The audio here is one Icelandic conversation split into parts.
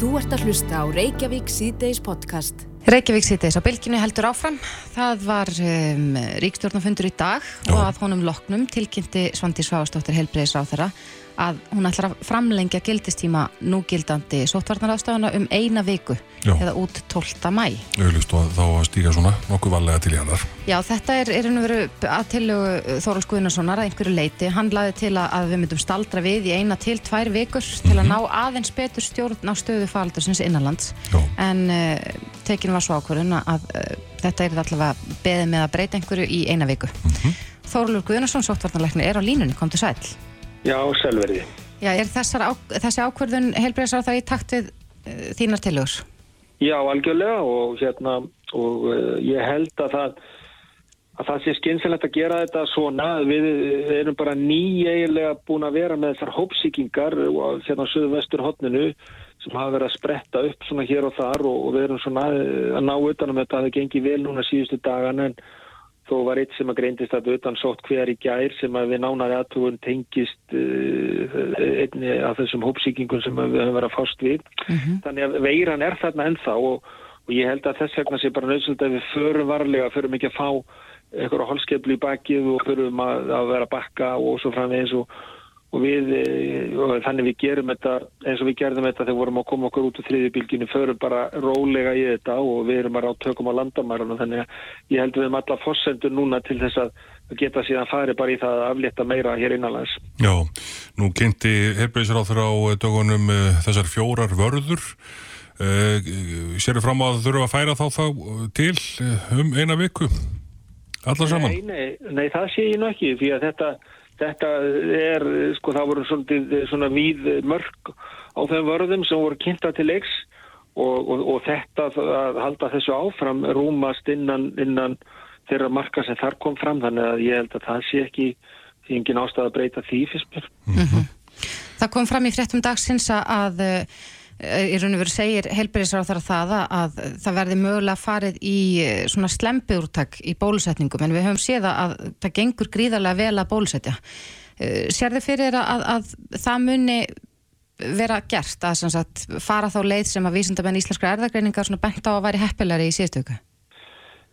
Þú ert að hlusta á Reykjavík síðdeis podcast. Reykjavík síðdeis á bylginu heldur áfram. Það var um, ríkstjórnafundur í dag Já. og að honum loknum tilkynnti Svandi Sváastóttir helbriðisráð þeirra að hún ætlar að framlengja gildistíma núgildandi sótvarnaráðstafana um eina viku Já. eða út 12. mæ. auðvist og þá að stíga svona nokkuð varlega til í hennar Já, þetta er, er einu veru að tillögu Þóráls Guðnarssonar að einhverju leiti. Hann laði til að, við myndum staldra við í eina til tvær vikur til að ná aðeins betur stjórn á stöðu faldursins innanlands. Já, En uh, tekin var svo ákvörðun að uh, þetta er allavega beðið með að breyta einhverju í eina viku. Mm Þórulur Guðnarsson, sóttvarnarleikni, er á línunni, kom til sæl. Já, selverði. Já, er þessar, á, þessi ákvörðun helbreyðsar þá í takt við uh, þínar tillögur? Já, algjörlega og hérna og uh, ég held að það að það sé skynsilegt að gera þetta svona við erum bara nýjeigilega búin að vera með þessar hópsíkingar og hérna á söðu vestur hotninu sem hafa verið að spretta upp svona hér og þar og, og við erum svona eh, að ná utanum þetta að það gengi vel núna síðustu dagan en þó var eitt sem að greindist að utan sótt hver í gær sem að við nánari aðtugun tengist uh, einni af þessum hópsíkingum sem við höfum verið að fást við. Þannig að veiran er þarna ennþá og, og ég held að þess vegna sé bara nöðsöld að við förum varlega, förum ekki að fá eitthvað holskeplu í bakið og förum að, að vera að bakka og svo framvegis og, og við eh, og þannig við gerum þetta eins og við gerðum þetta þegar vorum að koma okkur út úr þriðjubilginu, förum bara rólega í þetta og við erum bara á tökum á landamærun og þannig að ég held við um alla fossendur núna til þess að geta síðan farið bara í það að aflétta meira hér innanlands. já, nú kynnti herbreyðsir á dögunum uh, þessar fjórar vörður. Uh, Sérðu fram að þurfa að færa þá þá til um eina viku Alla saman? Nei, nei, nei, það sé ég nú ekki því að þetta, þetta er, sko, það voru svolítið eh, svona víð mörg á þeim vörðum sem voru kynnta til leiks og, og, og þetta að halda þessu áfram rúmast innan, innan þeirra marka sem þar kom fram þannig að ég held að það sé ekki því engin ástæð að breyta því fyrst mér. Það kom fram í fréttum dagsins að í raun og veru segir helbriðisráð þar það að, að það verði mögulega farið í eh, svona slempiúrtak í bólusetningum en við höfum séð að það gengur gríðarlega vel að bólusetja. Uh, Sérðu fyrir þér að, að það muni vera gert að sagt, fara þá leið sem að vísindamenn íslenskra erðagreiningar svona bent á að væri heppilari í síðustöku?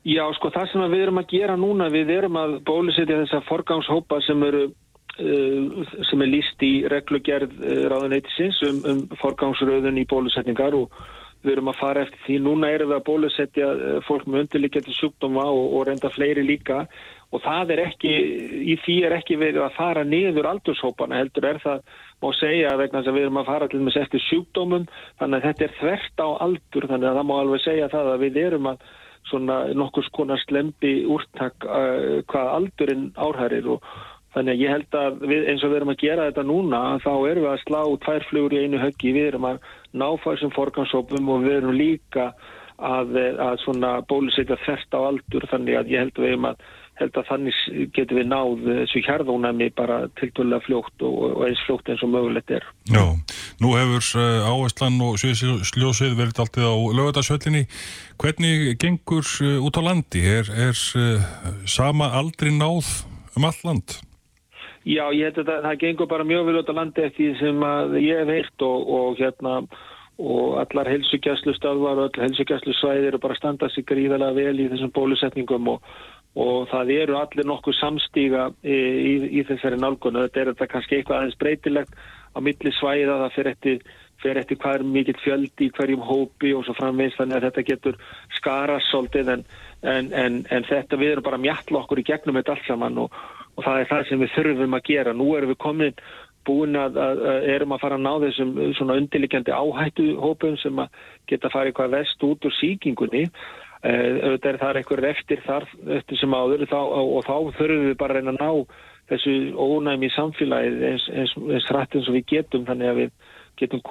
Já, sko, það sem við erum að gera núna, við erum að bólusetja þessa forgangshópa sem eru sem er líst í reglugerð uh, ráðuneytisins um, um forgangsröðun í bólusetningar og við erum að fara eftir því. Núna erum við að bólusetja uh, fólk með undirlikjandi sjúkdóma og, og reynda fleiri líka og það er ekki, í því er ekki verið að fara niður aldurshópana heldur er það má segja vegna þess að við erum að fara til með eftir sjúkdómum þannig að þetta er þvert á aldur þannig að það má alveg segja það að við erum að svona nokkus konar slempi úrtak uh, hvað aldurinn árhærir og þannig að ég held að við, eins og við erum að gera þetta núna þá erum við að slá tvær flugur í einu höggi við erum að ná þessum forgansópum og við erum líka að, að bólusetja þvert á aldur þannig að ég held að að held að þannig getum við náð þessu hjarðónæmi bara tiltölulega fljótt og, og eins fljótt eins og mögulegt er. Já, nú hefur uh, áherslan og sljósið verið alltið á lögadagsvöllinni. Hvernig gengur uh, út á landi? Er, er uh, sama aldri náð um all land? Já, ég held að það, það gengur bara mjög vel út á landi eftir sem ég hef heyrt og, og hérna og allar helsugjæslu stöðvar og allar helsugjæslu svæðir eru bara að standa sig gríðarlega vel í þessum bólusetningum og og það eru allir nokkuð samstíga í, í, í þessari nálgunu. Þetta er þetta kannski eitthvað aðeins breytilegt á milli svæða, það fer eftir, fer eftir hvað er mikill fjöldi í hverjum hópi og svo framvegist þannig að þetta getur skarast svolítið en, en, en, en þetta við erum bara mjalla okkur í gegnum þetta allt saman og, og það er það sem við þurfum að gera. Nú erum við komin búin að, að, að erum að fara að ná þessum svona undirlikjandi áhættu hópum sem að geta farið hvað vest út úr síkingunni auðvitað er það eitthvað eftir þar eftir sem áður þá, og þá þurfum við bara að reyna að ná þessu ónæmi í samfélagið eins, eins, eins rætt eins og við getum þannig að við getum,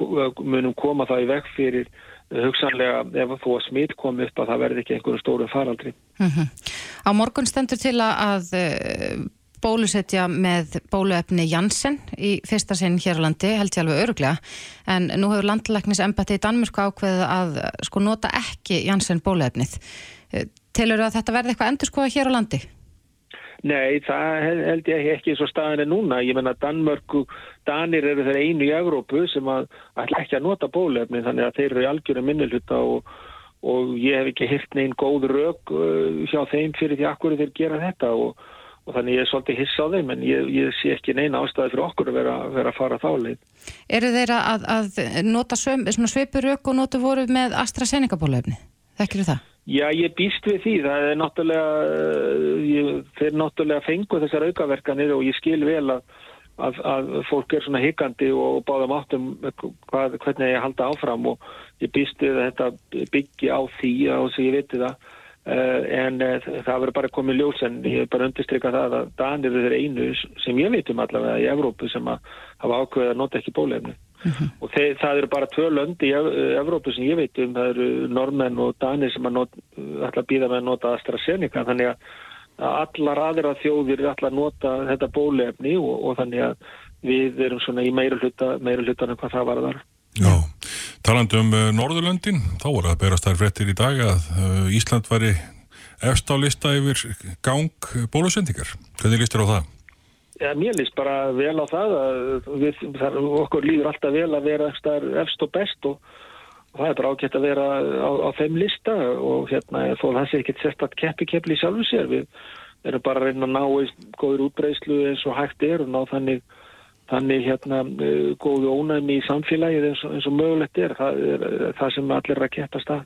munum koma það í veg fyrir hugsanlega ef þú að smitt komi upp að það verði ekki einhverju stóru faraldri. Mm -hmm. Á morgun stendur til að uh, bólusetja með bóluefni Janssen í fyrsta sinn hér á landi, held ég alveg öruglega, en nú hefur landlæknis embati í Danmörku ákveðið að sko nota ekki Janssen bóluefnið. Telur þú að þetta verði eitthvað endur skoða hér á landi? Nei, það held ég ekki eins og staðin er núna. Ég menna Danmörku, Danir eru þeir einu í Evrópu sem að ætla ekki að nota bólefni þannig að þeir eru í algjörum minnilhuta og, og ég hef ekki hirt neinn góð rauk uh, hjá þeim fyrir því akkur þeir gera þetta og, og þannig ég er svolítið hiss á þeim en ég, ég sé ekki neina ástæði fyrir okkur að vera, vera að fara þá leið. Eru þeir að, að nota svipur rauk og nota voru með AstraZeneca bólefni? Þekkir það? Já, ég býst við því. Það er náttúrulega, eh, ég, þeir náttúrulega fengu þessar aukaverkanir og ég skil vel að, að, að fólk er svona higgandi og báðum áttum hvað, hvernig ég halda áfram og ég býst við að þetta byggi á því og að ég viti það. Uh, en uh, það verður bara komið ljós en ég er bara undirstryka það að Danir eru þeir einu sem ég veitum allavega í Evrópu sem að hafa ákveðið að nota ekki bólefni. Mm -hmm. og þeir, það eru bara tvö lönd í Evrópu sem ég veit um, það eru normenn og danir sem að ætla að býða með að nota AstraZeneca þannig að allar aðra þjóðir ætla að nota þetta bólefni og, og þannig að við erum svona í meira hluta meira hlutan en hvað það var þar Já, talandu um uh, Norðurlöndin þá voru að berast þær frettir í dag að uh, Ísland væri efst á lista yfir gang bólusendingar hvernig listur á það? Ja, mér líst bara vel á það við, það, okkur líður alltaf vel að vera efst og best og, og það er bara ágætt að vera á, á þeim lista og hérna þó það sé ekki sérstatt keppi-keppli sjálfu sér við erum bara að reyna að ná í góður útbreyslu eins og hægt er og ná þannig, þannig hérna góðu ónæmi í samfélagið eins og, eins og mögulegt er það er það sem allir er að keppast að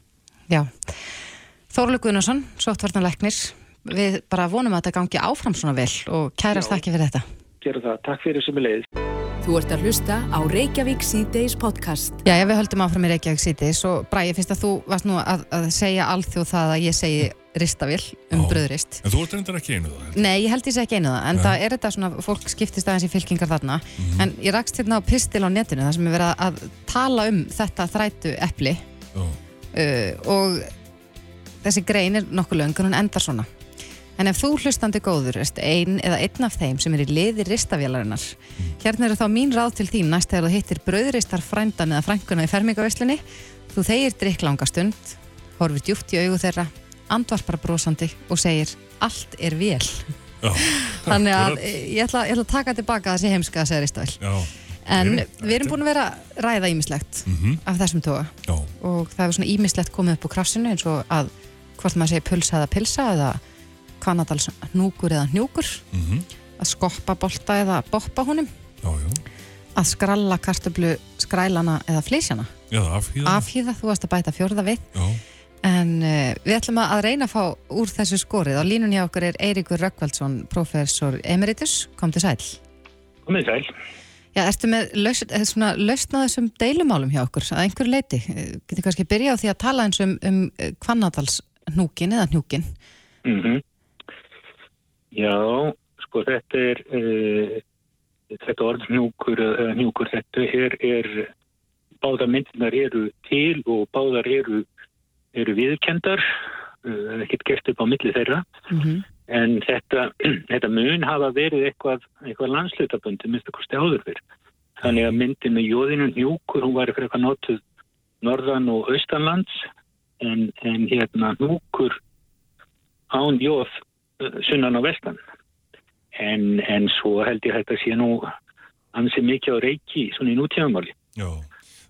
Já, Þórlug Gunnarsson, Sóttvartanleiknir við bara vonum að þetta gangi áfram svona vel og kærast ekki fyrir þetta. Gerum það. Takk fyrir sem er leið. Þú ert að hlusta á Reykjavík C-Days podcast. Já, já, við höldum áfram í Reykjavík C-Days og Bræði, finnst að þú varst nú að, að segja alþjóð það að ég segi ristavill um bröðrist. En þú ert reyndar ekki einu það? Nei, ég held ég segi ekki einu það, en ja. það er þetta svona, fólk skiptist aðeins í fylkingar þarna, mm -hmm. en ég rakst hérna á pistil á netinu þar sem er verið að tala um þetta þrætu eppli uh, og þessi grein er nokkuð löng en hún endar svona En ef þú hlustandi góður erst einn eða einn af þeim sem er í liði ristavélarinnar, hérna eru þá mín ráð til þín næst þegar þú hittir bröðristar frændan eða frænguna í fermingaveslunni, þú þegir drikk langa stund, horfir djúpt í augu þeirra, andvarpar brosandi og segir allt er vel. Já, Þannig að ég ætla, ég ætla að taka tilbaka þessi heimska að segja ristavél. En við erum búin að vera ræða ímislegt mm -hmm. af þessum tóa og það hefur svona ímislegt komið upp á krafsinu eins og að hvort maður segir pulsa eða pilsa eða Kanadals hnúkur eða hnjúkur mm -hmm. að skoppa bolta eða boppa honum já, já. að skralla kartöflu skrælana eða flísjana afhýða. afhýða, þú varst að bæta fjörða við já. en uh, við ætlum að reyna að fá úr þessu skorið og línun hjá okkur er Eiríkur Rökkvaldsson professor emeritus, kom til sæl kom til sæl Já, ertu með lausna þessum deilumálum hjá okkur að einhver leiti? Getur kannski byrja á því að tala eins um, um kvannadals hnúkin eða hnjúkin mm -hmm. Já, sko þetta er uh, þetta orð njúkur, uh, njúkur þetta er, er báða myndinar eru til og báðar eru, eru viðkendar uh, ekkert gert upp á milli þeirra mm -hmm. en þetta, þetta mun hafa verið eitthvað, eitthvað landslutabundi minnst að kosti áður fyrr þannig að myndin með jóðinu njúkur hún var fyrir eitthvað notuð norðan og austanlands en, en hérna njúkur án jóð sunnan og vestan. En, en svo held ég að þetta sé nú ansið mikið á reiki svona í nútíðanmáli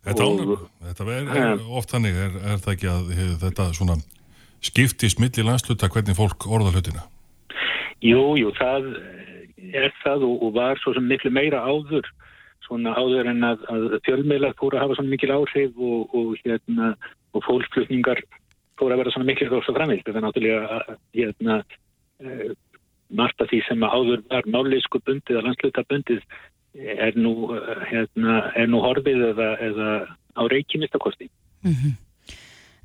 þetta, og, þetta er, er oft hannig er, er það ekki að þetta svona skiptist millir landsluta hvernig fólk orða hlutina? Jú, jú, það er það og, og var svo sem miklu meira áður svona áður en að, að fjölmiðlar fóru að hafa svona mikil áhrif og, og hérna og fólkflutningar fóru að vera svona mikil þá svo framvilt, þetta er náttúrulega hérna margt af því sem áður var máleisku bundið að landsluta bundið er nú, eh, hérna, er nú horfið eða, eða á reykjumistakosti. Mm -hmm.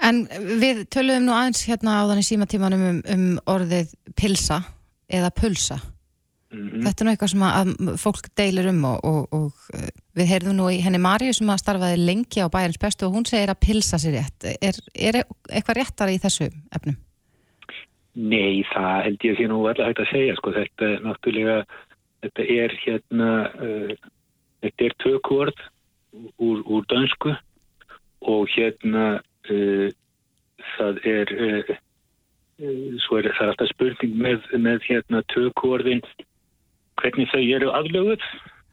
En við töluðum nú aðeins hérna á þannig símatímanum um, um orðið pilsa eða pulsa. Mm -hmm. Þetta er nú eitthvað sem að fólk deilir um og, og, og eh, við heyrðum nú í henni Marju sem að starfaði lengi á bæjarins bestu og hún segir að pilsa sér rétt. Er, er eitthvað réttar í þessu efnum? Nei, það held ég sé nú allar hægt að segja, sko, þetta er náttúrulega, þetta er hérna, uh, þetta er tökvörð úr, úr dönsku og hérna uh, það er, uh, uh, svo er það alltaf spurning með, með hérna tökvorðin hvernig þau eru aflöguð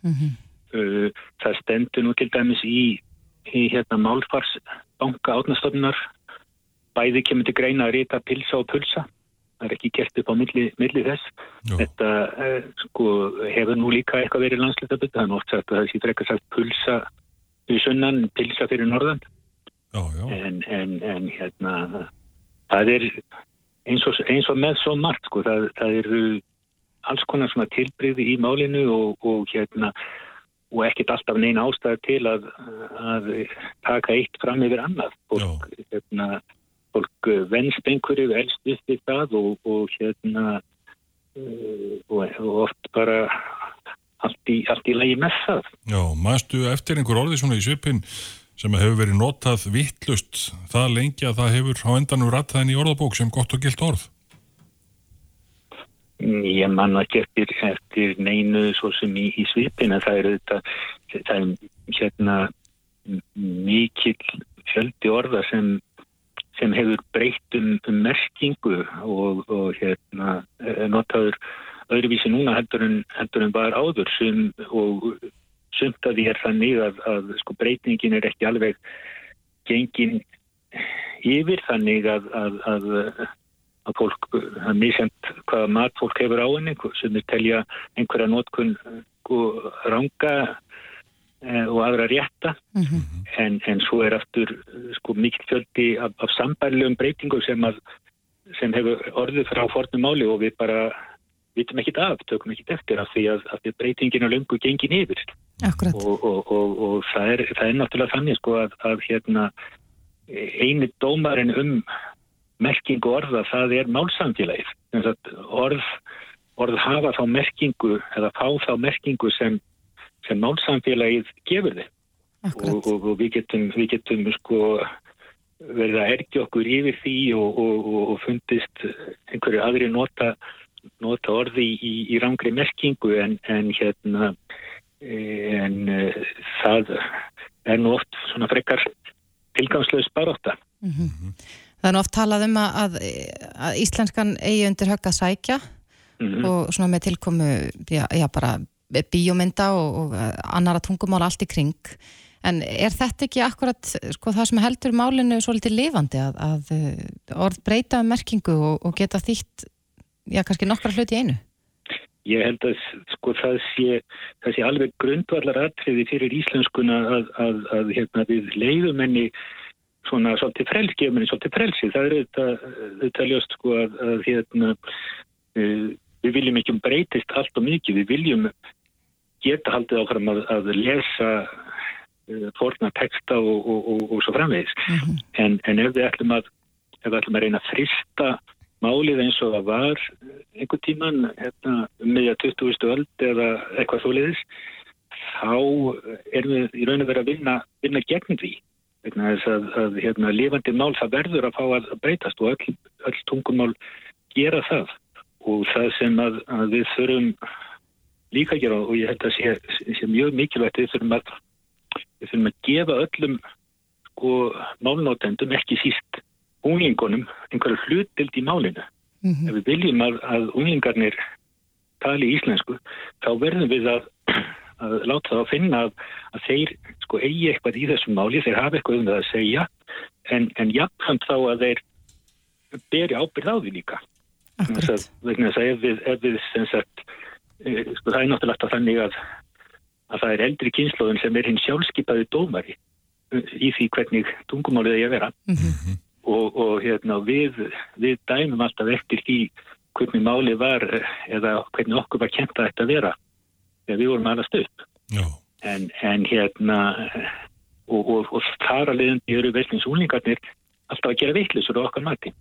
Mm -hmm. uh, það stendur nú til dæmis í, í hérna málfarsbanka átnastofnunar bæði kemur til greina að rita pilsa og pulsa það er ekki gert upp á milli, milli þess. Já. þetta uh, sko, hefur nú líka eitthvað verið landslutabut það er oft sagt að það sé frekar sagt pulsa í sunnan, pilsa fyrir norðan. Já, já, en, en, en hérna það er eins og, eins og með svo margt sko, það, það eru alls konar svona tilbreyði í málinu og, og hérna og ekkert alltaf neina ástæður til að, að taka eitt fram yfir annað. Fólk, hérna, fólk eh, venst einhverju elst upp í það og, og hérna uh, og, og oft bara allt í, allt í lagi með það. Já, mannstu eftir einhver orði svona í svipin sem hefur verið notað vittlust það lengi að það hefur á endanum rattaðin í orðabók sem gott og gilt orð? Ég man ekki eftir, eftir neinu svo sem í, í svipin en það er þetta, það er hérna mikill fjöldi orða sem, sem hefur breytt um, um merkingu og, og hérna notaður öðruvísi núna heldur en, heldur en var áður. Sem, og sumt að því er þannig að, að sko, breytingin er ekki alveg gengin yfir þannig að, að, að að fólk, það er misjant hvaða mat fólk hefur á henni, sem er telja einhverja notkun sko, ranga og aðra rétta. En, en svo er aftur sko, mikil fjöldi af, af sambærlegum breytingum sem, að, sem hefur orðið frá fornum máli og við bara vitum ekkit af, tökum ekkit eftir af því að, að því breytingin er löngu gengin yfir. Og, og, og, og það, er, það er náttúrulega þannig sko að, að hérna eini dómarinn um merkingu orða, það er málsamfélagið. Orð, orð hafa þá merkingu eða fá þá merkingu sem, sem málsamfélagið gefur þið. Og, og, og við getum, við getum sko verið að ergja okkur yfir því og, og, fundist einhverju aðri nota, nota orði í, í rangri merkingu en, en hérna en uh, það er nú oft svona frekar tilgangslaus baróta. Það er nú oft talað um að, að, að íslenskan eigi undir högg að sækja Mm og svona með tilkomu já, já bara bíómynda og, og annara tungumál allt í kring en er þetta ekki akkurat sko, það sem heldur málinu svolítið lifandi að, að uh, orð breyta um merkingu og, og geta þýtt já kannski nokkra hluti í einu Ég held að sko, það, sé, það sé alveg grundvallar atriði fyrir íslenskuna að, að, að hérna, við leiðum henni svona svolítið frelsi, gefum henni svolítið frelsi. Það er þetta ljóst sko að, að hérna, uh, við viljum ekki um breytist allt og mikið. Við viljum geta haldið áfram að, að lesa uh, forna texta og, og, og, og svo framvegis. en, en ef við ætlum að, ef við ætlum að reyna að frista málið eins og það var einhver tíman hérna, um meðja 20. öld eða eitthvað svoleiðis þá erum við í raun og verið að vinna, vinna gegn því vegna þess að, að hérna, lifandi mál það verður að fá að breytast og öll, öll tungumál gera það og það sem að, að við þurfum líka að gera og ég held að sé, sé mjög mikilvægt við þurfum að við þurfum að gefa öllum sko málnótendum ekki síst unglingunum einhverju hlutild í málinu. Ef við viljum að, að unglingarnir tali íslensku, þá verðum við að, að láta það að finna að, að þeir sko eigi eitthvað í þessum máli, þeir hafa eitthvað um það að segja, en, en jafnframt þá að þeir beri ábyrð á því líka. Að- Vegna þess að ef við, ef við sem sagt, sko það er náttúrulega alltaf þannig að, að það er eldri kynnslóðin sem er hinn sjálfskeipaði dómari e, í því hvernig tungumálið eigi að vera. Og, og hérna, við, við dæmum alltaf eftir því hvernig málið var eh, eða hvernig okkur var kent að þetta vera þegar við vorum alveg stöpp Já, en, en hérna eh, og, og, og þar að leiðandi eru veslins úlingarnir alltaf að gera veitlisur á okkar mati.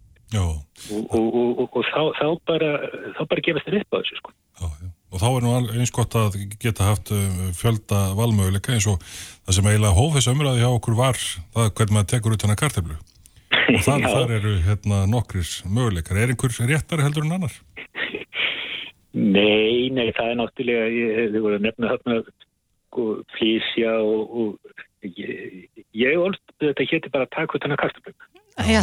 Og, og þá, þá bara þá bara gefast þér upp á þessu sko. Já, já. Og þá er nú eins gott að geta haft uh, fjölda valmöguleika eins og það sem eiginlega hóf þessu umræði hjá okkur var það hvernig maður tekur út hana karteflu. Og þar, þar eru hérna nokkris möguleikar. Er einhver réttari heldur en annar? Nei, nei, það er náttúrulega, ég þið voru að nefna þarna sko, flísja og, og ég, ég olst, þetta héti bara takk út hana kartöflum. Já,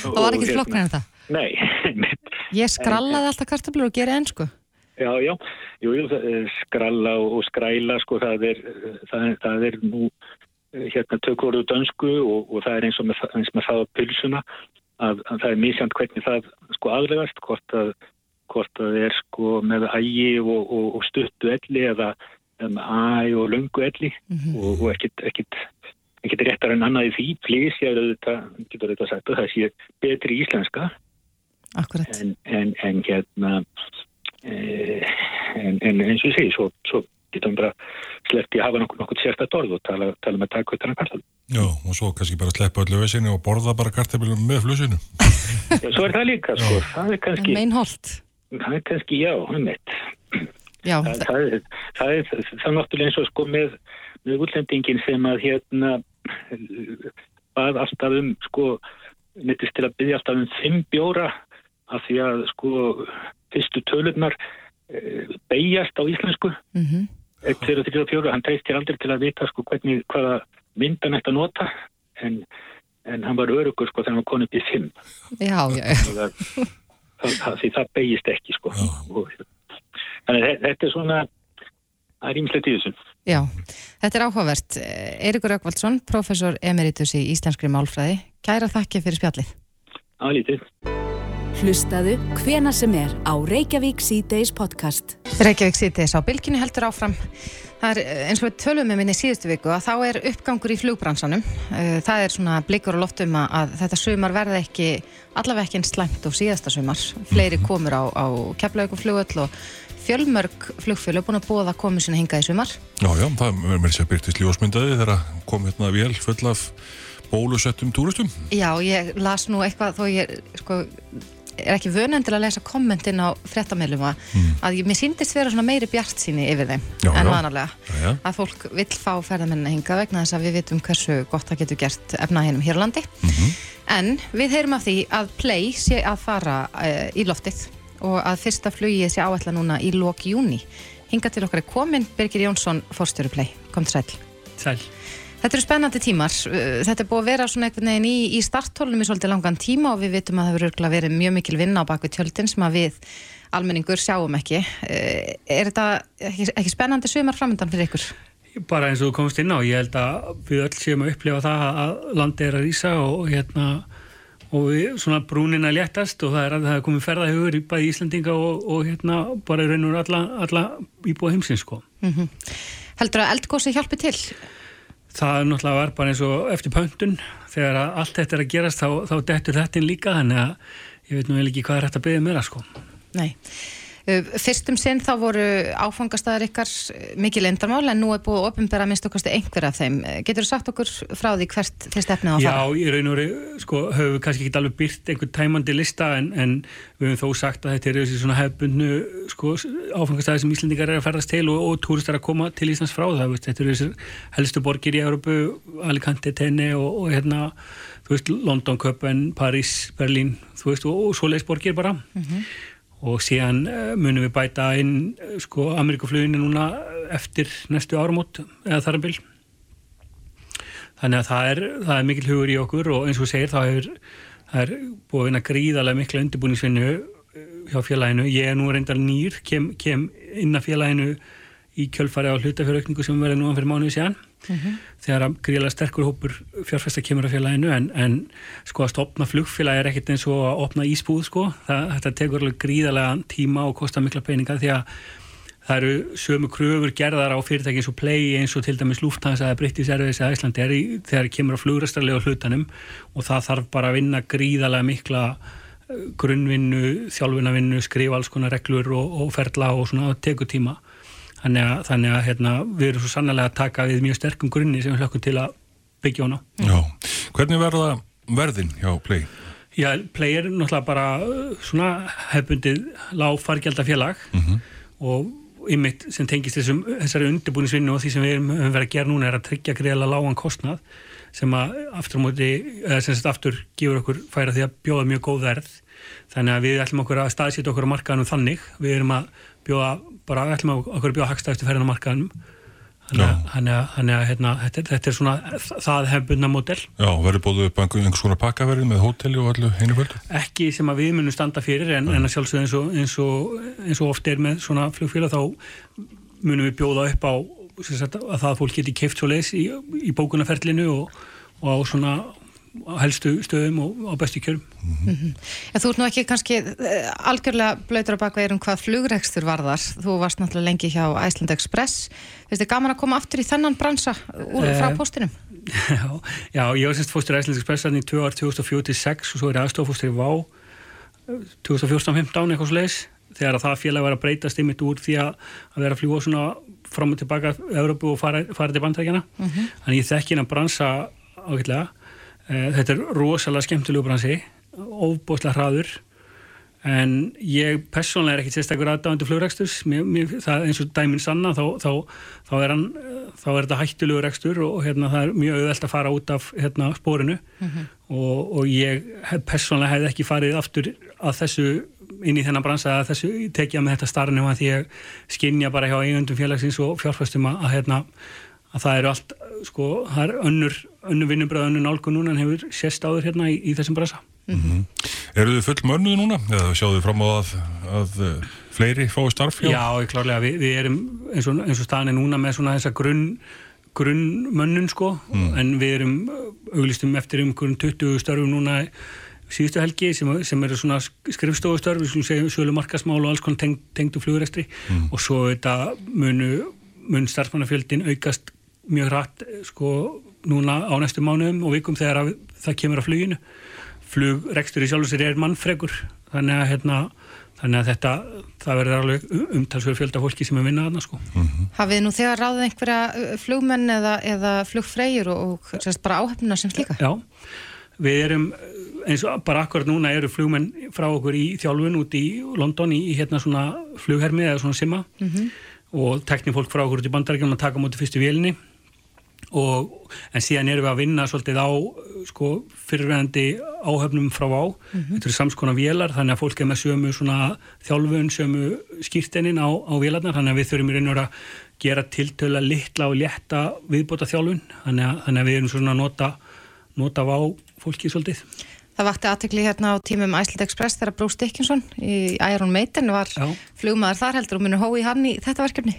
það var ekki flokknar en það Nei. Ég skrallaði alltaf kartablur og gera ennsku. Já, já, jú, jú, skralla og skræla, sko, það er, það, það er nú hérna tökvorðu dönsku og, og það er eins og með, eins með það á pylsuna að, að það er mísjönd hvernig það sko aðlegast, hvort að hvort að það er sko með ægi og, og, og stuttu elli eða með ægi og lungu elli mm -hmm. og, og ekkit, ekkit, ekkit réttar en annað í því. Flýs ég er auðvitað, getur auðvitað sagt að það sé betri íslenska en, en, en hérna eh, en, en eins og segi svo, svo getum bara sleppt í að hafa nokkuð nokkuð sérstætt orð og tala, tala með takkvöldan kartablu. Já, og svo kannski bara sleppa öllu vesinu og borða bara kartablu með flusinu. Já, svo er það líka, sko. Það er kannski... Meinholt. Það er kannski, já, er mitt. Já. Það, það, er, það er, það er náttúrulega eins og sko með, með útlendingin sem að hérna bað alltaf um, sko, mittist til að byggja alltaf um fimm bjóra af því að, sko, fyrstu tölunar e, beigjast á íslensku. Mhm. Mm 1, 2, 3 og 4, hann treystir aldrei til að vita sko hvernig, hvaða myndan að nota en, en hann var örugur sko þegar hann kom upp í 5 Já, já, já. Það, það, því það beigist ekki sko. Og, þannig að þetta er svona það er ímslegt í þessu. Já, þetta er áhugavert. Eirikur Ökvaldsson, professor emeritus í Íslenskri Málfræði. Kæra þakki fyrir spjallið. Álítið Hlustaðu hvena sem er á Reykjavík C-Days podcast. Reykjavík C-Days á bylginni heldur áfram. Það er eins og við tölum með minni síðustu viku að þá er uppgangur í flugbransanum. Það er svona blikur og loftum að þetta sumar verði ekki, allaveg ekki einn slæmt og síðasta sumar. Fleiri komur á, á keflaugum flugöll og fjölmörg flugfjölu búin að það komið sinna hingað í sumar. Já, já, það er mér sér byrtist ljósmyndaði þegar kom hérna vel full af bólusettum túristum. Já, ég las nú eitthvað þó ég, sko, er ekki vönendur að lesa kommentin á frettamælum að, mm. að ég, mér síndist vera svona meiri bjart síni yfir þeim já, en vanalega. Að fólk vill fá ferðamennina hinga vegna þess að við vitum hversu gott það getur gert efnaðinum hér á landi. Mhm. en við heyrum af því að Play sé að fara uh, í loftið og að fyrsta flugið sé áætla núna í lok júni hinga til okkar er komin Birgir Jónsson fórstjóru Play, kom til sæl. Sæl. Þetta eru spennandi tímar. Uh, Þetta er búið að vera svona einhvern veginn í, í starthólunum í svolítið langan tíma og við vitum að það hefur verið mjög mikil vinna á bakvið tjöldin sem að við almenningur sjáum ekki. Uh, Er þetta ekki, ekki spennandi sumar framöndan fyrir ykkur? Bara eins og þú komst inn á, ég held að við öll séum að upplifa það að landi er að rýsa og hérna og við, svona brúnin að léttast og það er að það er komið ferðahugur í bæði Íslandinga og, og hérna bara raun og alla, alla íbúa heimsins sko. Heldur að eldgósi hjálpi til? Það náttúrulega var bara eins og eftir pöntun þegar allt þetta er að gerast þá, þá dettur þetta inn líka þannig að ég veit nú vel ekki hvað er hægt að byggja meira sko. Nei. Uh, Fyrst um sinn þá voru áfangastæðar ykkar uh, mikil endarmál en nú er búið að opinbera minnst okkar einhver af þeim. Uh, Getur þú sagt okkur frá því hvert þið stefnið á að Já, fara? í raun og veru, sko, höfum við kannski ekki alveg byrt einhvern tæmandi lista en, en við höfum þó sagt að þetta er þessi svona hefbundnu sko, áfangastæði sem Íslendingar er að ferðast til og, og túristar að koma til Íslands frá það, veist, þetta eru þessi helstu borgir í Európu, Alicante, Tenne og, og hérna, London, Köpen, Paris, Berlín, þú veist, og, og svoleiðis borgir bara og síðan uh, munum við bæta inn uh, sko Amerikafluginu núna eftir næstu áramót eða þar að bil. Þannig að það er, það er mikil hugur í okkur og eins og segir þá hefur það er búið að vinna gríðarlega mikla undirbúningsvinnu hjá félaginu. Ég er nú reyndar nýr, kem, kem inn að félaginu í kjölfari á hlutafjörökningu sem verði núan fyrir mánuði síðan þegar að gríðarlega sterkur hópur fjárfesta kemur að félaginu en, en sko að stopna flugfélagi er ekkert eins og að opna ísbúð sko, það, þetta tekur alveg gríðarlega tíma og kostar mikla peninga því að það eru sömu kröfur gerðar á fyrirtæki eins og Play eins og til dæmis Lufthansa eða British Airways eða Iceland er þegar kemur á flugrastarlega hlutanum. Og það þarf bara að vinna gríðarlega mikla eh, grunnvinnu, þjálfunavinnu, skrifa alls konar reglur og, og ferla og svona tekur tíma þannig að, þannig að hérna, við erum svo sannlega að taka við mjög sterkum grunni sem við hlökkum til að byggja hana Já. Hvernig verða verðin hjá Play? Já, Play er náttúrulega bara uh, svona hefbundið lág fargjaldafélag og ymmit sem tengist þessum, þessari undirbúinisvinnu og því sem við erum verið að gera núna er að tryggja greiðlega lágan kostnað sem að aftur á móti, eða sem sagt aftur gefur okkur færa því að bjóða mjög góð verð þannig að við ætlum okkur að staðsýta okkur á markaðanum þannig, við erum að bjóða bara, ætlum okkur að bjóða hagstæðustu ferðin á markaðanum þannig að, hérna, þetta, þetta er svona það hefbundna mótel Já, verður bóðu upp einhvers konar pakkaverði með hóteli og allu einu kvöldu? Ekki sem að við munum standa fyrir en, en að sjálfsög eins og, eins, og, eins og oft er með svona flugfélag þá munum við bjóða upp á sagt, að það fólk geti keift svo leis í, í bókunarferlinu og, og á svona helstu stöðum og á bestu kjörum mm -hmm. Þú ert nú ekki kannski uh, algjörlega blöytur á bakveður um hvað flugregstur varðar þú varst náttúrulega lengi hjá Iceland Express finnst þið gaman að koma aftur í þennan bransa úr frá postinum? Já, já ég var semst fóstur Iceland Express í 2 ár 2046 og svo er aðstofóstur í VÁ 2014-15 eitthvað sluðis þegar að það félag var að breytast ymitt úr því að vera að fljúa svona fram og tilbaka Európu og fara, fara til bandrækjana mm -hmm. þannig ég þekk Eh, þetta er rosalega skemmtilegu bransi, ofbóstlega hraður en ég personlega er ekkert sérstaklega aðdáðandi flugræksturs, eins og dæminn sanna þá, þá, þá, er hann, þá er þetta hættulegu rækstur og hérna, það er mjög auðvelt að fara út af hérna, spórinu mm -hmm. og, og ég hef, personlega hef ekki farið aftur að þessu inn í þennan bransa að þessu tekja með þetta starfnum að því ég skinnja bara hjá eigundum félagsins og fjárfæstum að, að, hérna, að það eru allt sko, það er önnur önnu vinnubröð, önnu nálgu núna en hefur sérst áður hérna í, í þessum brasa mm -hmm. Eru þið full mörnuðu núna? Eða sjáðu þið fram á að, að uh, fleiri fái starf? Já, Já klárlega, Vi, við erum eins og, eins og staðinni núna með svona þessa grunn grunnmönnun sko mm. en við erum auglistum eftir um 20 störfum núna síðustu helgi sem, sem eru svona skrifstofustörf, við skulum segja sölu markasmál og alls konar teng, tengdu flugurestri mm. og svo þetta munu mun starfmannafjöldin aukast mjög hratt sko núna á næstu mánuðum og vikum þegar að, það kemur á fluginu flugrekstur í sjálf sér er mannfregur þannig að, hérna, þannig að þetta það verður alveg umtalsverð fjölda fólki sem er vinnað aðna sko. Mm -hmm. Hafið nú þegar ráðið einhverja flugmenn eða, eða flugfreyjur og, og sérst bara áhefnuna sem slíka? Já, við erum eins og bara akkurat núna eru flugmenn frá okkur í þjálfun út í London í, í hérna svona flughermi eða svona simma mm -hmm. og teknifólk frá okkur út í bandarækjum að taka mútið fyrstu vélini Og, en síðan erum við að vinna svolítið á sko, fyrirvægandi áhöfnum frá á mm -hmm. þetta eru samskona vélar þannig að fólk er með sömu þjálfun, sömu skýrtenin á, á vélarnar þannig að við þurfum í raun og vera að gera tiltöla litla og létta viðbóta þjálfun þannig að, þannig að við erum svona að nota, nota á fólki svolítið. Það vakti aðtekli hérna á tímum Æsland Express þegar Bruce Dickinson í Iron Maiden var flugmaður þar heldur og munur hói hann í þetta verkefni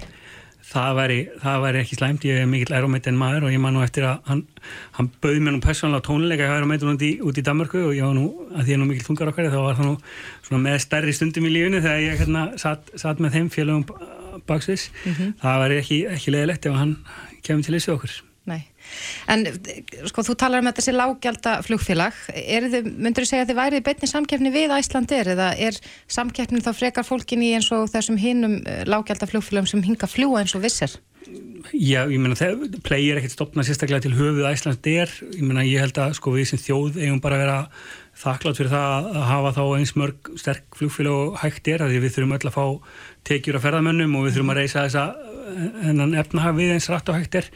það væri, það væri ekki slæmt, ég er mikill aeromeitin maður og ég man nú eftir að hann, hann bauði mér nú persónulega tónleika í aeromeitin út í, út í Danmarku og ég var nú, að því ég er nú mikill þungar okkar þá var það nú svona með stærri stundum í lífinu þegar ég hérna satt, satt með þeim félagum baksvis mm -hmm. það væri ekki, ekki leðilegt ef hann kemur til þessu okkur En sko þú talar um þetta sem lágjálta flugfélag, myndur þú segja að þið værið beitni samkeppni við Æslandir eða er samkeppnin þá frekar fólkin í eins og þessum hinnum eh, lágjálta flugfélagum sem hinga fljúa eins og vissir? Já, ég meina það plegir ekkert stopna sérstaklega til höfuð Æslandir, ég meina ég held að sko við sem þjóð eigum bara að vera þakklátt fyrir það að hafa þá eins mörg sterk flugfélag og hægt er að við þurfum öll að fá tekjur af ferðamönnum og við þurfum að reysa þessa ennan efnahag við eins rætt og hægt er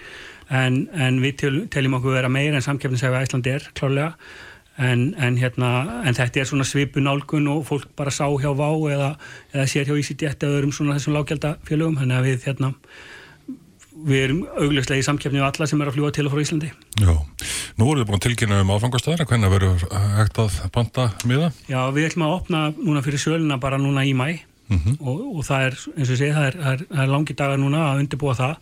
en, en við tel, teljum okkur vera meira en samkeppnisæfi Æslandi er klárlega. En, en, hérna, en þetta er svona svipu nálgun og fólk bara sá hjá VÁ eða, eða sér hjá EasyJet eða öðrum svona þessum lágjaldafélögum þannig að við hérna við erum augljóslega í samkeppni á alla sem er að fljúa til og frá Íslandi. Já, nú voruð þið búin að tilkynna um áfangastæðina hvernig verður hægt að panta miða? Já, við ætlum að opna núna fyrir söluna bara núna í mæ mm -hmm. og, og það er, eins og það er, það er, það er langi dagar núna að undirbúa það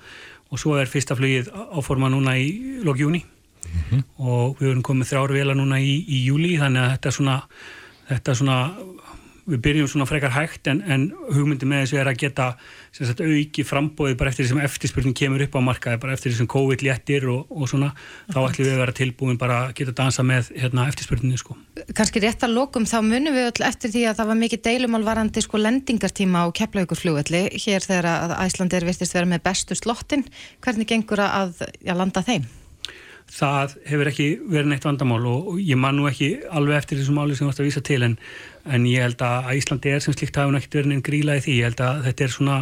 og svo er fyrsta flugið áforma núna í lókjúni mm -hmm. og við erum komið þrjáru vela núna í, í júli þannig að þetta er svona, þetta er svona við byrjum svona frekar hægt en, en hugmyndi með þessu er að geta sagt, auki frambóðið bara eftir því sem eftirspurning kemur upp á markaði, bara eftir því sem COVID léttir og, og svona, þá ætlum við að vera tilbúin bara að geta dansa með hérna, eftirspurninginu sko. Kanski rétt að lokum þá munum við öll eftir því að það var mikið deilumálvarandi sko lendingartíma á keflaugurflugvelli hér þegar að Æslandir virtist vera með bestu slottin, hvernig gengur að, að landa þeim? Það hefur ekki verið neitt vandamál og, og ég man nú ekki alveg eftir þessum máli sem þú ætti að vísa til en, en ég held að Íslandi er sem slikt hafa náttúrulega verið einn gríla í því, ég held að þetta er svona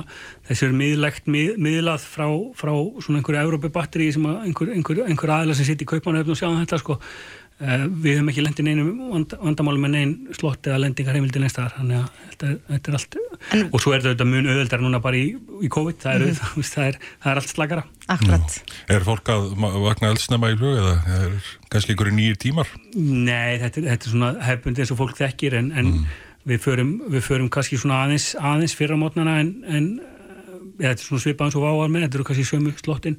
þessi er miðlegt mið, miðlað frá, frá svona einhverju Európa batteri sem einhver, einhver, einhver aðla sem sitt í kaupanöfn og sjá þetta sko við höfum ekki lendið neinu vand, vandamáli með nein slott eða lendingar heimildi neins þar þannig að þetta, þetta er allt en, og svo er þetta mun auðveldar núna bara í, í COVID það er, mm -hmm. það, er, það er allt slagara Akkurat. Er fólk að vakna eldsnema í flug eða er kannski einhverju nýjir tímar? Nei, þetta, þetta er svona hefbundi eins og fólk þekkir en, en mm. við, förum, við förum kannski svona aðeins, aðeins fyrra mótnana en, en ja, þetta er svona svipað eins og váar með, þetta eru kannski sömu slottin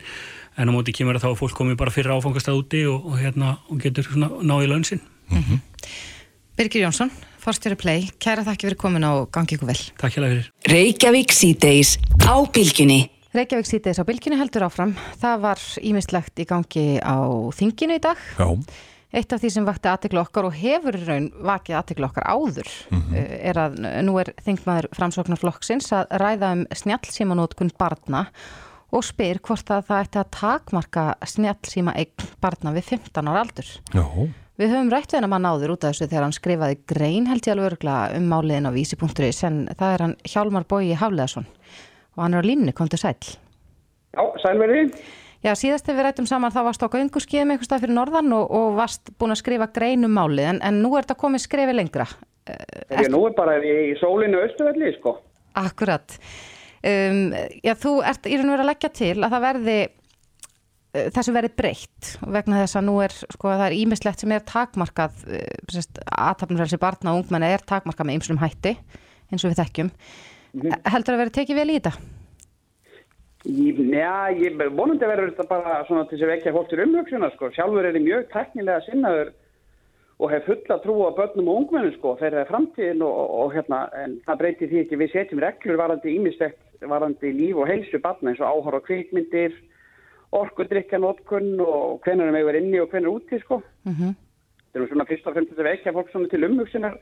en á móti kemur að þá fólk komi bara fyrra áfangast að úti og, og, hérna, og getur svona náði launsin mm -hmm. Birgir Jónsson, Forstjóri Play kæra þakki fyrir komin á gangi ykkur vel. Takk hjá það fyrir. Reykjavík síðdeis á bylginni Reykjavík síðdeis á bylginni heldur áfram. Það var ímislegt í gangi á þinginu í dag. Já Eitt af því sem vakti aðtiklu okkar og hefur raun vakið aðtiklu okkar áður mm -hmm. er að nú er þingmaður framsóknarflokksins að ræða um snjálfsímanótkun barna og spyr hvort að það ætti að takmarka snjálfsíma eign barna við 15 ára aldur. Já. Við höfum rætt við hennar mann áður út af þessu þegar hann skrifaði grein held ég alveg örgla um máliðin á vísi.is en það er hann Hjálmar Bói Hafleðarsson og hann er á línni, kom til sæl. Já, sælverði. Já, síðast þegar við rættum saman þá varst á göngurskiðum eitthvað stað fyrir norðan og, og varst búin að skrifa grein um málið en, en nú er þetta komið skrifið lengra. Þegar nú er bara í sólinu austuvelli, sko. Akkurat. Um, já, þú ert í raun og verið að leggja til að það verði uh, þessu verið breytt vegna þess að nú er, sko, það er ímislegt sem er takmarkað, uh, aðtapnumfrelsi barna og ungmenna er takmarkað með ymslum hætti, eins og við þekkjum mm -hmm. heldur að verið tekið vel í þetta? Já, ég vonandi verður þetta bara svona til þess að vekja fólk til umhugsunar, sko, sjálfur er þið mjög teknilega sinnaður og hef fulla trú á börnum og ungmennum sko þegar það er framtíðin og, og, og hérna en það breytir því ekki. Við setjum reglur varandi ímistegt varandi líf og heilsu barna eins og áhör og kvikmyndir orkudrykjanótkun og hvernig er meður inni og hvernig er úti sko. Mm -hmm. það er svona fyrst og fremst að vekja fólk svona til umhugsinar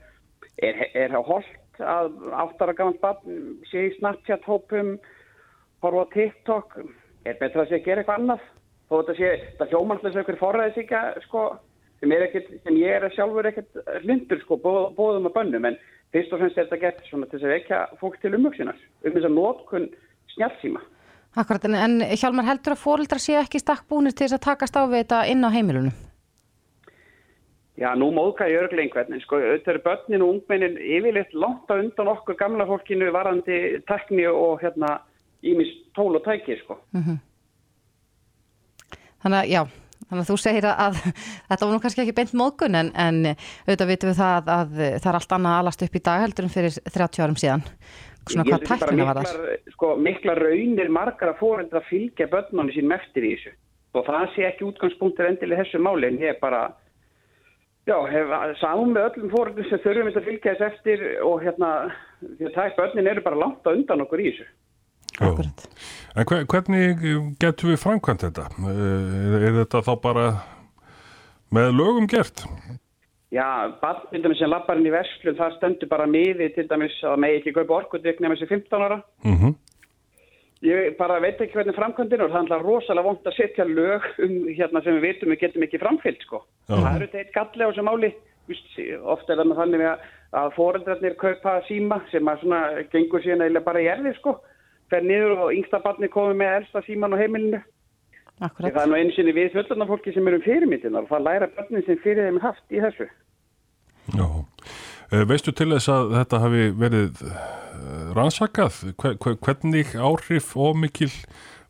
er, það holdt að áttara gafans barn sé í Snapchat hópum horfa á TikTok er betra að sé að gera eitthvað annað þó þetta sé, þetta hjómannslega sem ykkur forræðis ekki að sko sem, ekkit, sem ég er sjálfur ekkert hlindur sko, bóðum að bönnum en fyrst og fremst er þetta gert svona til þess að vekja fólk til umvöksinars um þess að nótkunn snjálfsíma. Akkurat, en, en Hjálmar heldur að fórildra sé ekki stakk búinir til þess að takast á við þetta inn á heimilunum? Já, nú móðka ég örglega einhvern, en sko, auðvitað eru börnin og ungmennin yfirleitt langt á undan okkur gamla fólkinu varandi tekni og hérna ímis tól og tæki, sko. Mm -hmm. Þannig að, já, Þannig að þú segir að þetta var nú kannski ekki beint mókun en, en auðvitað vitum við það að, að það er allt annað alast upp í dag heldur en fyrir 30 árum síðan. Svona hvað tæknina var það? Sko mikla raunir margar að fóreldra fylgja börnunni sín meftir í þessu og það sé ekki útgangspunktir endilega þessu máli en ég bara, já, sáum með öllum fóreldrum sem þurfum að fylgja þess eftir og hérna, því að er börnin eru bara langt á undan okkur í þessu. Akkurat. En hvernig getur við framkvæmt þetta? Eh, er þetta þá bara með lögum gert? Já, barnmyndum sem lappar inn í verslun, það stöndur bara miði til dæmis að með ekki kaupa nefnir sem 15 ára. Mm -hmm. Ég bara veit ekki hvernig framkvæmdinn og það er rosalega vond að setja lög um hérna sem við veitum við getum ekki framfyllt sko. Já. Það eru þetta eitt galli á þessu máli. Ofta er það með þannig að fóreldrarnir kaupa síma sem að svona gengur síðan eða bara í erði sko fer niður og yngsta barni komið með elsta síman á heimilinu. Akkurat. Það er nú einu sinni við fjöldunarfólki sem eru um fyrirmyndinar og það læra barni sem fyrir þeim haft í þessu. Já, eh, veistu til þess að þetta hafi verið eh, rannsakað? Hvernig áhrif og mikil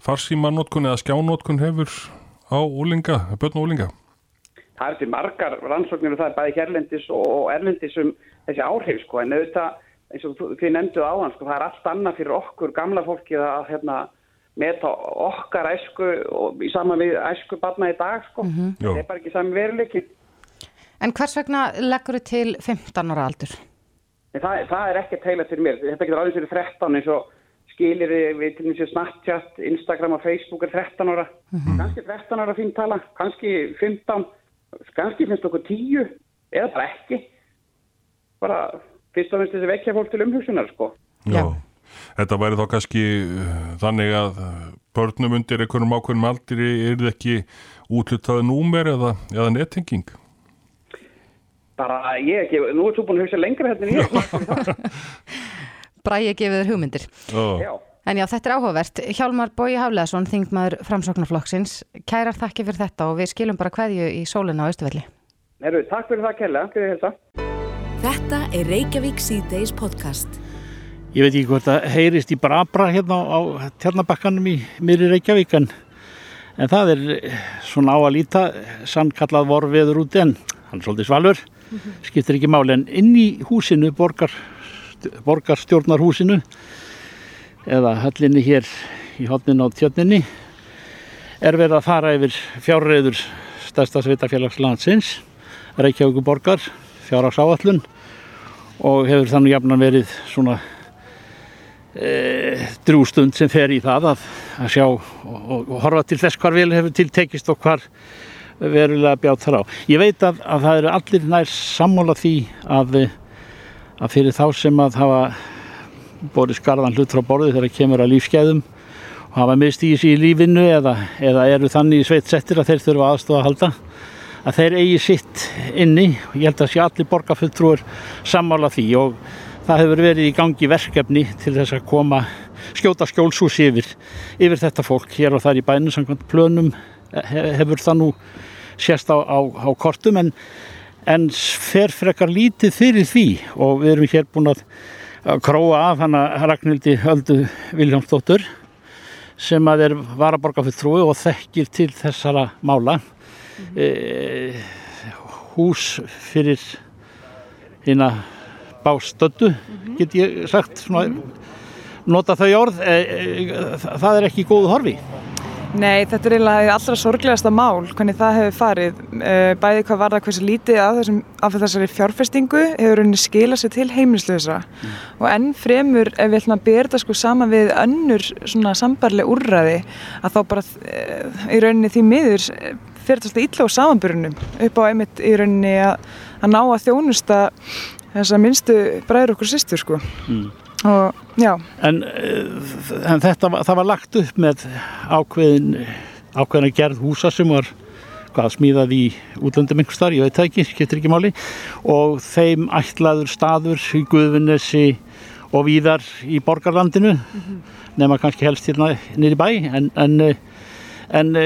farsímanótkun eða skjánótkun hefur á úlinga, börn og úlinga? Það er til margar rannsóknir og það er bæði hérlendis og erlendis um þessi áhrif sko en auðvitað eins og þið nefnduð á hann, sko, það er allt annað fyrir okkur gamla fólki að hérna, meta okkar æsku og í saman við æsku barna í dag, sko. Mm -hmm. Það er bara ekki sami veruleiki. En hvers vegna leggur þið til 15 ára aldur? Það, það er ekkert heila fyrir mér. Þetta getur alveg fyrir 13 eins og skilir við til þessu Snapchat, Instagram og Facebook er 13 ára. Mm -hmm. Kanski 13 ára fín tala, kannski 15, kannski finnst okkur 10 eða bara ekki. Bara fyrst og finnst þessi vekja fólk til umhugsunar sko. Já, þetta væri þá kannski uh, þannig að uh, börnum undir einhvernum ákveðnum aldri er það ekki útlutaði númer eða, eða nettinging? Bara ég ekki, nú er þú búin að hugsa lengra hérna en ég. Bræði gefið þér hugmyndir. Já. En já, þetta er áhugavert. Hjálmar Bói Hafleðarsson, þingmaður framsóknarflokksins, kærar þakki fyrir þetta og við skilum bara hverju í sólina á Östuvelli. Herru, takk fyrir það kella, fyrir þetta. Þetta er Reykjavík C-Days podcast. Ég veit ekki hvort það heyrist í brabra hérna á, tjarnabakkanum í miðri Reykjavík en, en það er eh, svona á að líta sannkallað vorfiður úti en hann er svolítið svalur, skiptir ekki máli en inn í húsinu, borgar, borgarstjórnarhúsinu eða höllinni hér í hodnin á tjörninni er verið að fara yfir fjárreiður stærsta sveitafélagslandsins Reykjavíku borgar, fjárhagsáallun og hefur þannig jafnan verið svona e, drústund sem fer í það að, að sjá og, og, og horfa til þess hvar vel hefur tiltekist og hvar verulega bjátt þar á. Ég veit að, að það eru allir nær sammála því að, að fyrir þá sem að hafa borið skarðan hlut frá borði þegar kemur að lífskeiðum og hafa miðstíðis í lífinu eða, eða eru þannig í sveit settir að þeir þurfa aðstofa að halda að þeir eigi sitt inni. Og ég held að sé allir borgarfulltrúur sammála því og það hefur verið í gangi verkefni til þess að koma skjóta skjólshús yfir yfir þetta fólk hér og þar í bænum samkvæmt plönum. Hefur það nú sérst á, á, á kortum en, en fer frekar lítið fyrir því og við erum hér búin að króa af hana Ragnhildi Öldu Viljámsdóttur sem að er varaborgarfulltrúi og þekkir til þessara mála e, hús fyrir hérna bástötu get ég sagt svona, nota þau orð e, e, það er ekki góðu horfi. Nei, þetta er eiginlega allra sorglegasta mál hvernig það hefur farið bæði hvað var það hversu lítið af, þessum, af þessari fjárfestingu hefur henni skilað sér til heimilislösa mm. og enn fremur ef við ætlum að þetta sko saman við önnur svona sambarleg úrræði að þá bara í rauninni því miður fyrir þetta illa á samanbyrjunum upp á einmitt í rauninni að, að ná að þjónusta þess að minnstu bræður okkur sýstur sko. Mm. og já. En, en þetta það var lagt upp með ákveðin ákveðin gerð húsa sem var hvað smíðað í útlöndum einhver starf, ég veit það ekki, getur ekki máli. Og þeim ætlaður staður í Guðvinnesi og víðar í borgarlandinu mm -hmm. nema kannski helst hérna nýri bæ. En, en en e,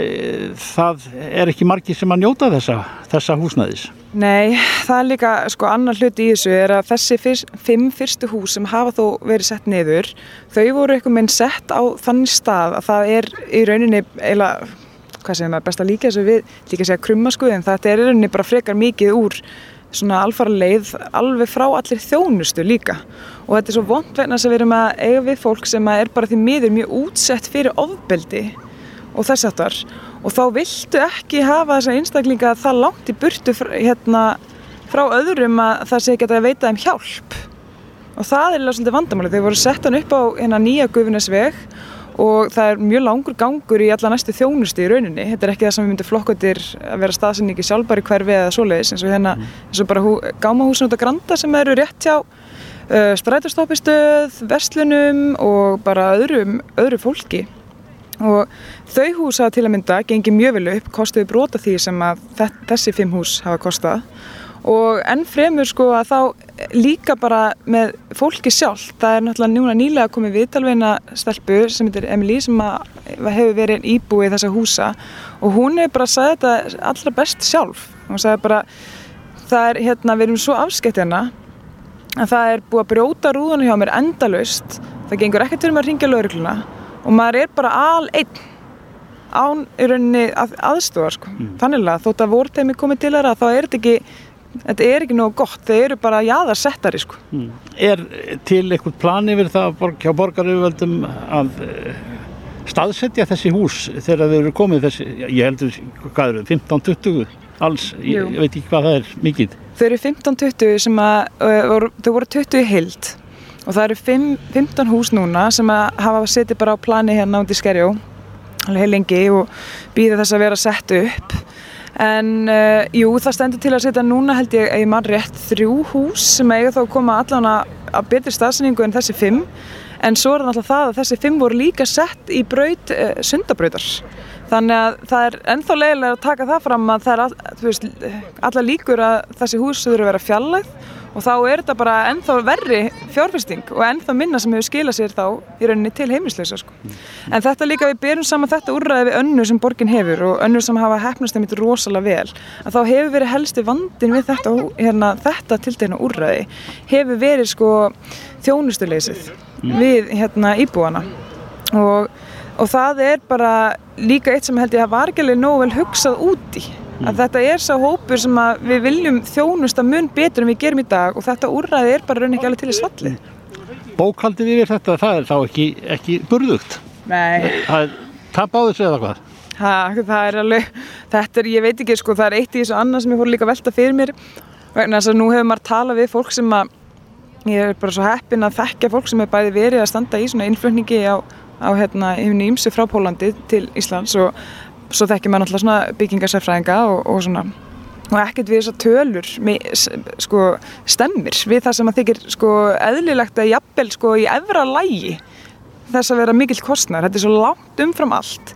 það er ekki margi sem að njóta þessa, þessa húsnæðis. Nei, það er líka, sko, annar hluti í þessu er að þessi fyrst, fimm fyrstu hús sem hafa þó verið sett niður, þau voru eitthvað minn sett á þannig stað að það er í rauninni eiginlega, hvað segir maður, best að líka þessu við, líka segja krummaskuð, en þetta er í rauninni bara frekar mikið úr svona alfara leið alveg frá allir þjónustu líka og þetta er svo vond vegna sem við erum að eiga við fólk sem er bara því miður mjög útsett fyrir ofbeldi og þess aftar og þá viltu ekki hafa þessa einstaklinga það langt í burtu hérna, frá öðrum að það sé ekki að veita þeim hjálp. Og það er alveg svolítið vandamáli þeir voru sett hann upp á hérna, nýja gufinesveg og það er mjög langur gangur í alla næstu þjónusti í rauninni. Þetta er ekki það sem við myndum flokkotir að vera staðsynningi sjálfbæri hverfi eða svoleiðis eins og hérna eins og bara hú, gámahúsin út á Granda sem eru rétt hjá uh, strætastoppistöð, verslunum og bara öðrum, öðru fólki og þau hús hafa til að mynda gengið mjög vel upp, kostuði brota því sem að þessi fimm hús hafa kostað. Og enn fremur sko að þá líka bara með fólki sjálf, það er náttúrulega núna nýlega komið viðtalveina stelpu sem heitir Emilí sem hefur verið íbúið þessa húsa. Og hún hefur bara sagði þetta allra best sjálf. Hún sagði bara það er hérna, við erum svo afskett hérna að það er búið að brjóta rúðunum hjá mér endalust það gengur ekkert maður að ringja laurugluna og maður er bara al einn án í rauninni að, aðstofar sko. mm. þannig að þótt að vorteimi komið til þeirra þá er þetta ekki þetta er ekki nógu gott, þeir eru bara jáðarsettari sko. mm. Er til eitthvað plan yfir það hjá borgarauðvöldum að eh, staðsetja þessi hús þegar þau eru komið þessi, ég heldur, hvað eru 15-20 alls, ég, ég veit ekki hvað það er mikið Þau eru 15-20 sem að, uh, þau voru 20 í hild og það eru 5, 15 hús núna sem hafa setið bara á plani hérna út í Skerjó alveg heil lengi og býða þess að vera sett upp. En uh, jú það stendur til að setja núna held ég að ég mann rétt þrjú hús sem eiga þá að koma allan að betri staðsningu en þessi 5 en svo er náttúrulega það að þessi 5 voru líka sett í braut, uh, sundabrautar. Þannig að það er ennþá leiðilega að taka það fram að það er all, veist, alla líkur að þessi hús þurfa að vera fjallæð og þá er þetta bara ennþá verri fjárfesting og ennþá minna sem hefur skilað sér þá í rauninni til heimilisleysa sko. En þetta líka við berum saman þetta úrræði við önnur sem borgin hefur og önnur sem hafa hefnast þeim eitthvað rosalega vel að þá hefur verið helsti vandin við þetta, hérna, þetta tiltegna úrræði hefur verið sko þjónustuleysið við hérna íbúana. Og, og það er bara líka eitt sem held ég að var ekki alveg nóg vel hugsað úti að þetta er sá hópur sem við viljum þjónusta mun betur en við gerum í dag og þetta úrræði er bara raun ekki alveg til í svallið. Bókaldið yfir þetta, það er þá ekki, ekki burðugt? Nei. Það er tap á þessu eða hvað? Ha, það er alveg, þetta er, ég veit ekki sko, það er eitt í þessu annað sem ég fór líka að velta fyrir mér vegna þess að nú hefur maður talað við fólk sem að ég er bara svo heppin að þekkja fólk sem hefur bæði verið að standa í svona innflutningi á, á hérna, yfirni ímsu frá Pólandi til Íslands og svo þekkir maður náttúrulega svona byggingarsærfræðinga og, og svona. Og ekkert við þessar tölur með, sko, stemmir við það sem að þykir sko, eðlilegt að jafnvel sko, í efra lægi þess að vera mikill kostnar þetta er svo langt umfram allt.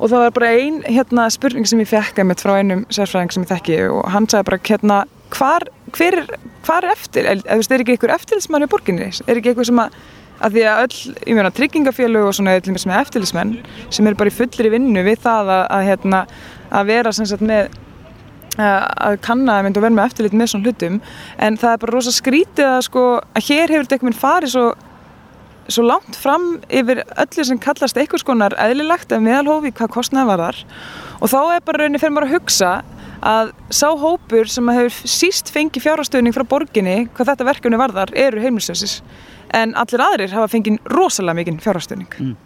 Og það var bara ein hérna, spurning sem ég fekk einmitt frá einum sérfræðing sem ég þekki og hann sagði bara hérna hvar, hver, hvar eftir, eða er ekki einhver eftirlismann í borginni, er ekki einhver sem að að því að öll, ég meina, tryggingafélög og svona eitthvað sem er eftirlismenn sem er bara í fullri vinnu við það að, að, hérna, að vera sem sagt með að kanna að mynda og vera með eftirlit með svona hlutum. En það er bara rosa skrítið að sko að hér hefur þetta einhvern veginn farið svo svo langt fram yfir öllu sem kallast eitthvað skonar eðlilegt eða meðalhófi hvað kostnaði var þar og þá er bara rauninni fyrir maður að hugsa að sá hópur sem hefur síst fengið fjárhastöðning frá borginni hvað þetta verkefni varðar eru heimilsössis en allir aðrir hafa fengið rosalega mikinn fjárhastöðning. Mm.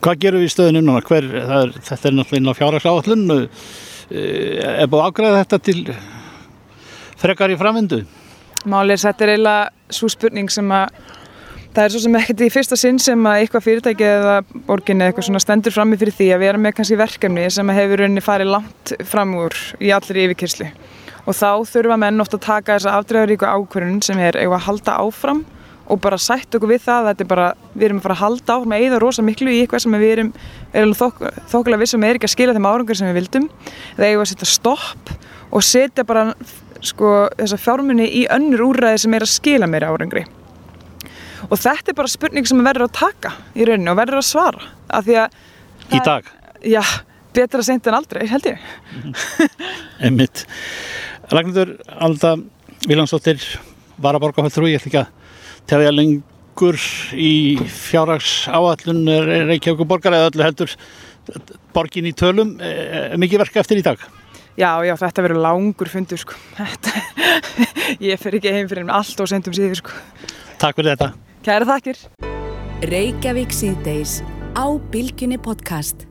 Hvað gerum við í stöðinu núna? Hver, er, þetta er náttúrulega inn á fjárhagsáallun eh, er búið ágræða þetta til frekar í framvindu? Málir, þetta er eiginlega svo spurning sem að það er svo sem ekkert í fyrsta sinn sem að eitthvað fyrirtæki eða borginni eitthvað svona stendur fram með fyrir því að erum með kannski verkefni sem hefur rauninni farið langt fram úr í allir yfirkyrslu og þá þurfa menn ofta að taka þessa afdreigaríku ákvörðun sem er eitthvað að halda áfram og bara sætt okkur við það þetta er bara, við erum að fara að halda á með eða rosa miklu í eitthvað sem við erum, erum þok, þokkulega vissum er ekki að skila þeim árangur sem við vildum. Það er að setja stopp og setja bara sko, þessa fjármunni í önnur úrræði sem er að skila meira árangri. Og þetta er bara spurning sem verður að taka í rauninu og verður að svara af því að Í dag? Já, betra seint en aldrei, held ég. Emmitt Ragnarður Alda Viljánsdóttir Varaborgafættrú, ég ætla ekki að tefja lengur í fjárrags áallun Reykjavík og borgar eða öllu heldur borgin í tölum er mikið verka eftir í dag? Já, já, þetta verður langur fundur sko. ég fer ekki heim fyrir allt og sendum síður sko. Takk fyrir þetta Kæra þakkir Reykjavík síðdeis á Bilginni podcast